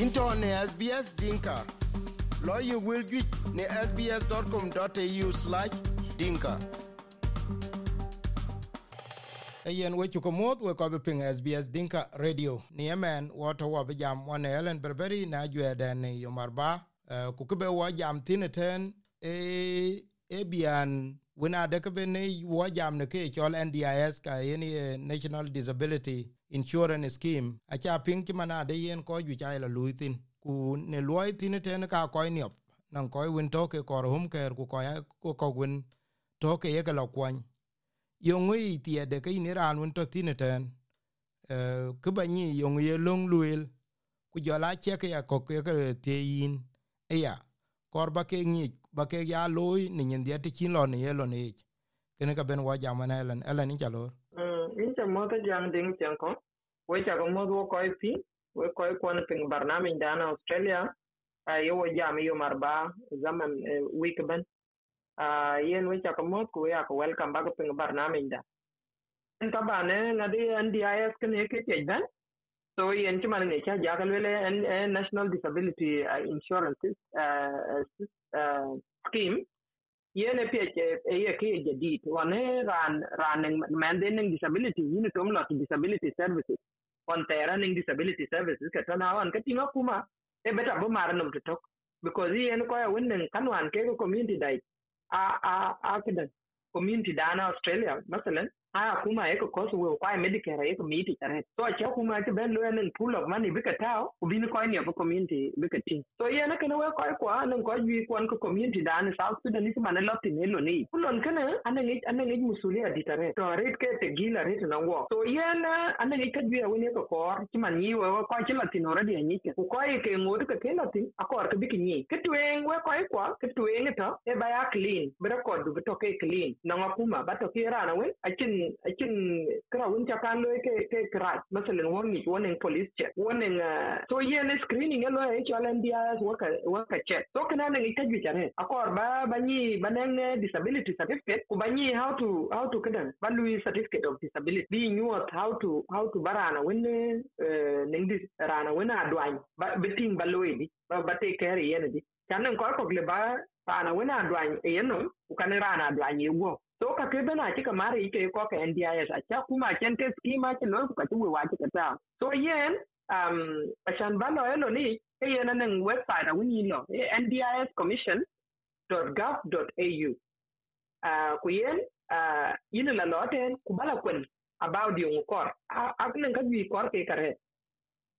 into ne SBS Dinka. Lawyer will get ne sbs.com.au slash dinka. Ayen we chuko moth we ko ping SBS Dinka Radio ni yemen wato wa jam wane Ellen Berberi na jwe den yo marba uh, ku kebe wa jam tine ten e e bian wina de kebe ne wa jam ne chol NDIS ka yeni National Disability Insurance Scheme. Acha ping ki mana de yen ko ju cha la luitin ku ne luoi tine ten ka ko niop. Nan ko win to ke kor hum ker ku ko ya ku ko win to ke ye lo kwany. Yong tie de ke ni ran un to tin ten. Eh ku ba ni yong ye long luil. Ku jo la che ke ya ko ke ke te yin. E ya kor ba ke ni ba ke ya loy ni nyen de ti kin lo ni ye lo ni kene ka ben wa jama na elen elen ni chalo te modho jang ding tiang ko we wecha ko modho koi pi. We koi kwan ping barnaamij dana australia. Ah, yo we jam yo marba zaman eh, week ban yen ah, wecha ko modh ku ya ko welcome ba ko ping barnaamij da. En ta ba ne? Na ngadi ndis ne ke tej ban so yen ci man ne cha? Jagal wele eh, national disability ah, insurance uh, scheme yen e pye e ye ke jadid wane ran disability yin tom lot disability services. On tera ning disability services ka tana ka tinga e beta bo mar nom to tok. Because yen ko ya wannan kanwan ke community dai. A community dana australia masalan aya kuma yake kosu we kwa medicare yake miti tare so a cha kuma ke ben lo nen pool of money bika tao bin ko ne ko community bika tin so ye na kana we ko ko nan ko ji ko ko community dana south sudan ni mana lotti ne lo ni. Kulon kana anan ni anan ni musuli a ditare to red ke te gila red na wo so ye na anan ni kadbi a woni ko ko ti yi we ko ti latin already ni ke ko ye ke ngod ke ke latin akor biki ni. Ke tuen we ko ko ke tuen ba ya clean bra ko du clean na ngakuma ba rana we akin akin kira wun ta kan loy ke ke kra masalan woni police check ye ne screening e cho len dia waƙa waƙa check so kana ne. Ba bani banen disability certificate ku bani how to how to kadan balu certificate of disability. Bi you how to how to barana rana adwan ba di. kanne ko ko gleba pana wena dwany e eh, yeno ukane rana dwany ego eh, to ka ke bena chika mare ike yuko ka NDIS acha kuma chente schema che no ka tuwe wa chika so yen um achan elo ni e yen nan website awuni no NDIS commission dot uh, ku yen uh, yini la lote ku bala kwen about yung kor. Aknen ka bi kor ke kare.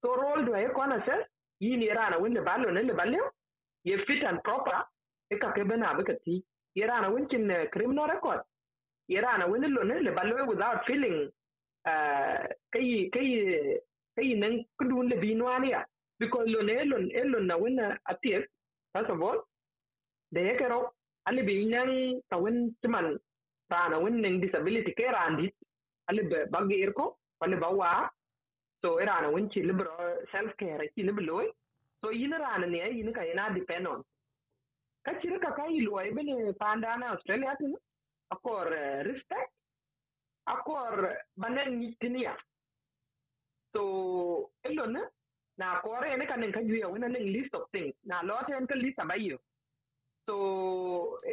So rol do e kona se yini rana wende balo nende balo ye fit and proper e ka ke bana ba ka ti irana wincin criminal record. Irana wani lo ne le balwe without feeling uh, kai kai kai nan kudu le binwani ya because lo ne lo lo na wani atir first of all da ya kero ali bi nan ta wani timan rana wani disability kai randi ali be bagi irko wani bawa so irana wani libro self care ki libro so yin rana ne yin ka yana depend on ka cire ka kai luwai bane panda na australia tin akor respect akor banen nitinia so elo na na kore ne kanen ka juya nen list of things na lot en ka list abayo so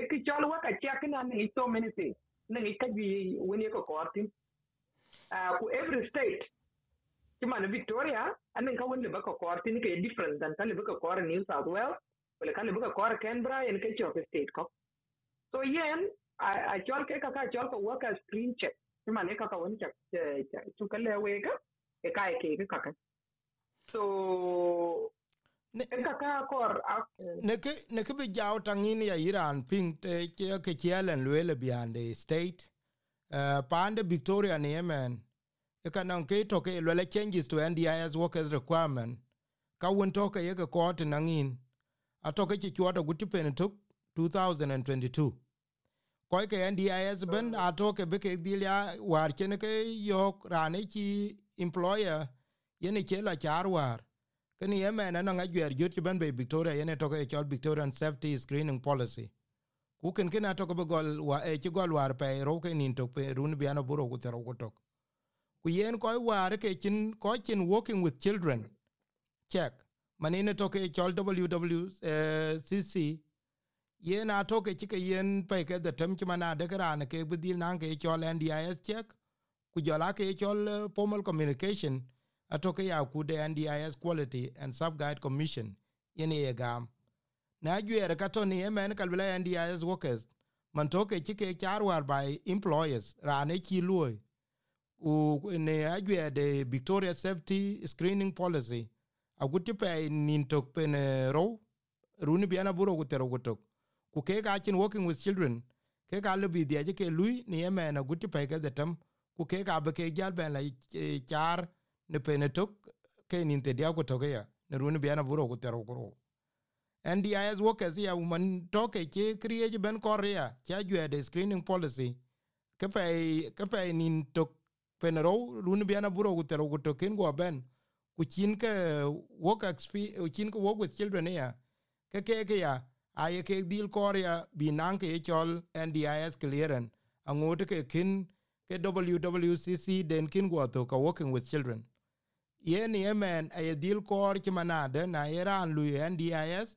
e ki chalo wa ka check na ne so many things ne ka ji woni ko kortin uh, ku every state Kimana Victoria, and then Kawan Lebaka Kor, Tinika different than Talibuka Kor in New South Wales, well, Kalibuka Kor, Canberra, and Ketchup of the state. So, yen, I chalk a kaka chalk a work as green check. Kimana Kaka one check, Chukala Wega, a kai cake, kaka. So, ne ke bi jaw tangin ya iran ping te ke ke chelen lwele biande state uh, pande victoria ni yemen ka non ke to ke lwele changes to ndis workers requirement ka won to ke ye ke ko nangin. Atoke ci chuoto guti pen tok 2022 koy ke ndis ben atoke be ke dilia war chen ke yok rane ci employer yene che la char war. Keni yemen no ngajwer jot ben be victoria yene toke chol victorian safety screening policy. Ku ken ken atoke be gol wa e ci gol war pe ro ke nin to pe run bi ano buro ku tero ku tok ku yen koy war ke chin ko chin working with children. Check. Manine to ke chol wwcc yen a to ke ke yen pe ke the tem chimana de kran ke bidil nan ke chol ndis check. Ku jola ke chol uh, formal communication. Atoke ya ku de ndis quality and safeguard commission yen ye gam. Na jwer ka to ni emen kal bla ndis workers. Man to ke ke char war by employers. Rane loy u ne ajwe de victoria safety screening policy. Aguti pe nin tok pen ro runi biana buro gutero gutok ku ke ga working with children. Ke ga lebi de ke lui ni emen aguti pe ke detam ku ke ga be ke ben la char ne pen tok ke nin te dia gutok ya. Ne runi biana buro gutero guro NDIS workers ya woman toke ke kriye ben korea. Cha de screening policy. Pe ke pe nin tok penero run biana buro gutero gutokin go ben. Ku chin ke work experience chin ke work with children ya. Ke ke ke ya aye ke dil korea bi nan ke chol NDIS clearance. Angot ke kin ke WWCC den kin go to ka working with children. Yen yemen aye dil kor ki manade na iran lu NDIS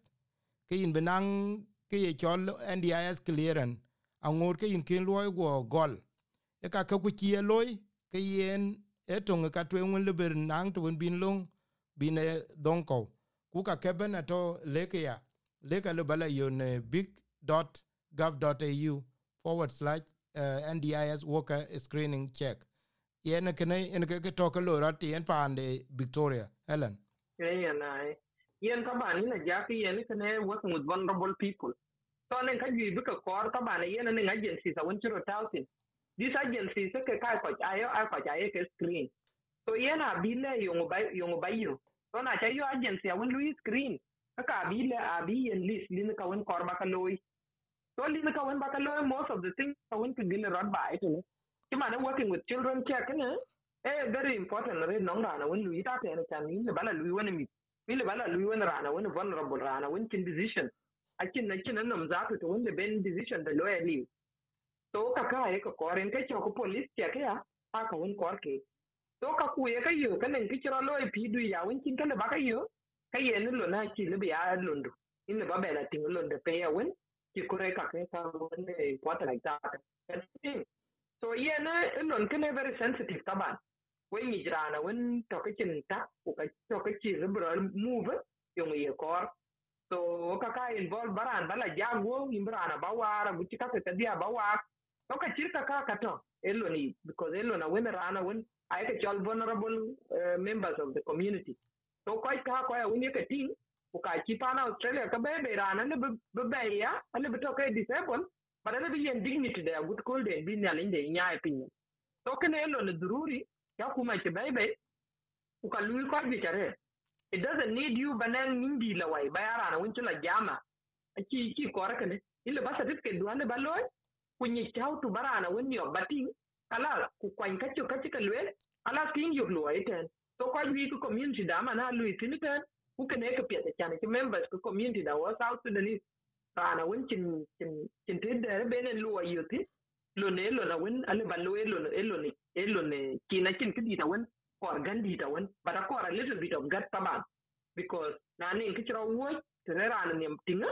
ke in benang ke ye chol NDIS clearance. Angot ke in kin loy go gol. E ka ke ku chi loy ke yen etong ka twen wen leber nang to wen bin long bin e donko ku ka keben e ato leke ya. Leka le bala yon big.gov.au forward slash eh, uh, NDIS worker screening check. Yen kene en ke to ke lora ti pande Victoria. Helen. Yen ai e. yen tabani na jafi yen kene working with vulnerable people. To ne ka jibi ka kor tabani yen ne agencies a won chiro These agencies ke kai ko ayo ai ko ai ke screen. So yena bile yung ba yung ba yo. So na cha yo agency a lui screen. Ka bile a bi en list lin ka wen kor ba ka loy. So lin ka wen ba ka loy most of the things ka wen ke gile rod ba ito ne. Kima na working with children check ne. Eh very important re nong rana wen lui ta te ne chan ni bala lui wen mi. Mi le bala lui wen rana wen vulnerable rana wen kin decision. Akin na kin nan za to wen ben decision da lawyer leave. To ka ka e ko koren ke ko police che ke a ka won kor ke to ka ku ye ka yo ka nen ki chro lo e pi du ya won kin ka le ba ka yo ka ye ne lo na chi le ya lo ndu in le ba la ting lo ndu pe ya won ki ku re ka ke ka won ne ko ta like that so ye ne lo ka ne very sensitive taban wen ni jrana when to ka chin ta ku ka to ka chi re move yo ye kor so ka ka involve baran bala jago imbrana bawara guchi ka ka dia bawara Oka chirka ka kato elo ni because elo na wena rana wen ay ka chol vulnerable uh, members of the community. So koi ka koi wen ka ting ku ka chi pana Australia ka be rana ne be be ya ale be to ka disable but ale be yen dignity there good cold and bin yal inde nya opinion. So kene elo ne dururi ya kuma ke be be ku ka lui ko bi. It doesn't need you banan nindi lawai bayara na wen chula jama. Chi chi kora kane. Ile ba certificate duane baloy kunyi chau tu barana wen yo bating kala ku kwany ka chu ka chi kalwe ala tin yu lo iten to kwa wi ku community da mana lu tin ten ku ke ne ke pye chan ke members ku community da wa south sudanese rana wen chin chin chin te de be ne lu yu ti lo ne lo na wen ale ba lo elo elo ne elo ne kina chin ke da wen kor gan di da wen but a a little bit of gut taban because na ne ke chro wo te rana ne tinga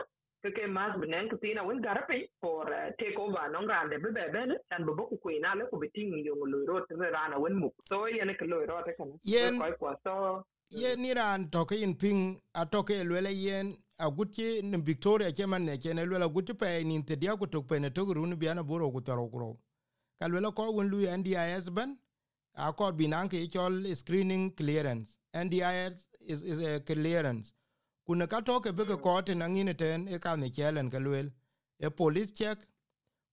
ke mas bi nen tina wen garape for uh, take over non grande be be ben an bo ku kuina le ku biting yo lo ro tre rana wen mu so yen ke lo ro te kan yen ko ko so ye ni ran to ke in ping a to ke le yen a gutti ni victoria ke man ne ke ne le gutti pe ni te dia ku to pe ne to ru ni biana buro ku taro kro ka le ko wen lu ndis ben a ko binan ke chol screening clearance. Ndis is, is a clearance kuna ka toke be ko te na ngine ten e ka ne chelen ka lwel. E police check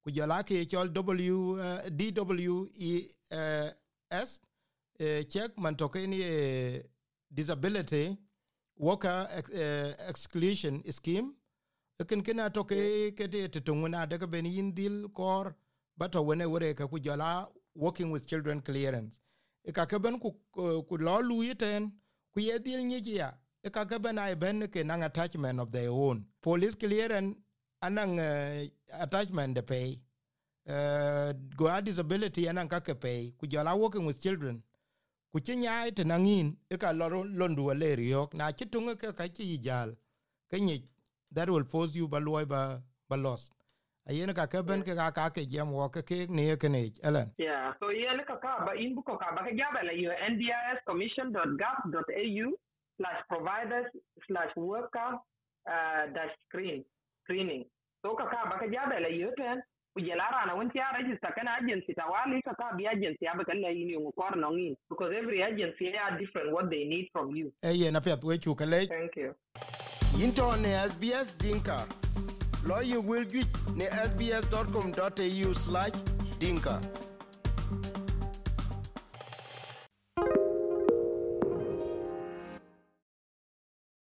ku jala ke chol w uh, dw e uh, s uh, check man toke ni uh, disability worker uh, exclusion scheme. Ken kena toke ke te te tunguna de ke ben yin dil kor bato wene wore ka ku jala working with children clearance. E ka ke ben ku ku lo lu yiten ku ye dil ni ya e ka ke ben ke nang attachment of their own. Police clearance anang uh, attachment de pay. Uh, go a disability anang ka ke pay. Ku jala working with children. Ku ci nyaai te nangin e ka loro londu le riok na ci tunga ka ka ci jal ka ni that will force you ba loy ba ba lost ayen ka ka ben ka ka ke jam wo ka ke ne ke ne elen yeah so yen ka ka ba in bu ko ka ba ka jabe la yo ndiscommission.gov.au slash providers slash worker uh, dash screen screening. So ka ka ba ka jabe la yo ten ku je lara na wunti ya register kana agency ta wali ka ka bi agency ya ba kan la yini ngu kwar no ngi because every agency are different what they need from you. Ayen apet we chu ka le thank you. Into ne sbs dinka. You will get ne sbs.com.au slash dinka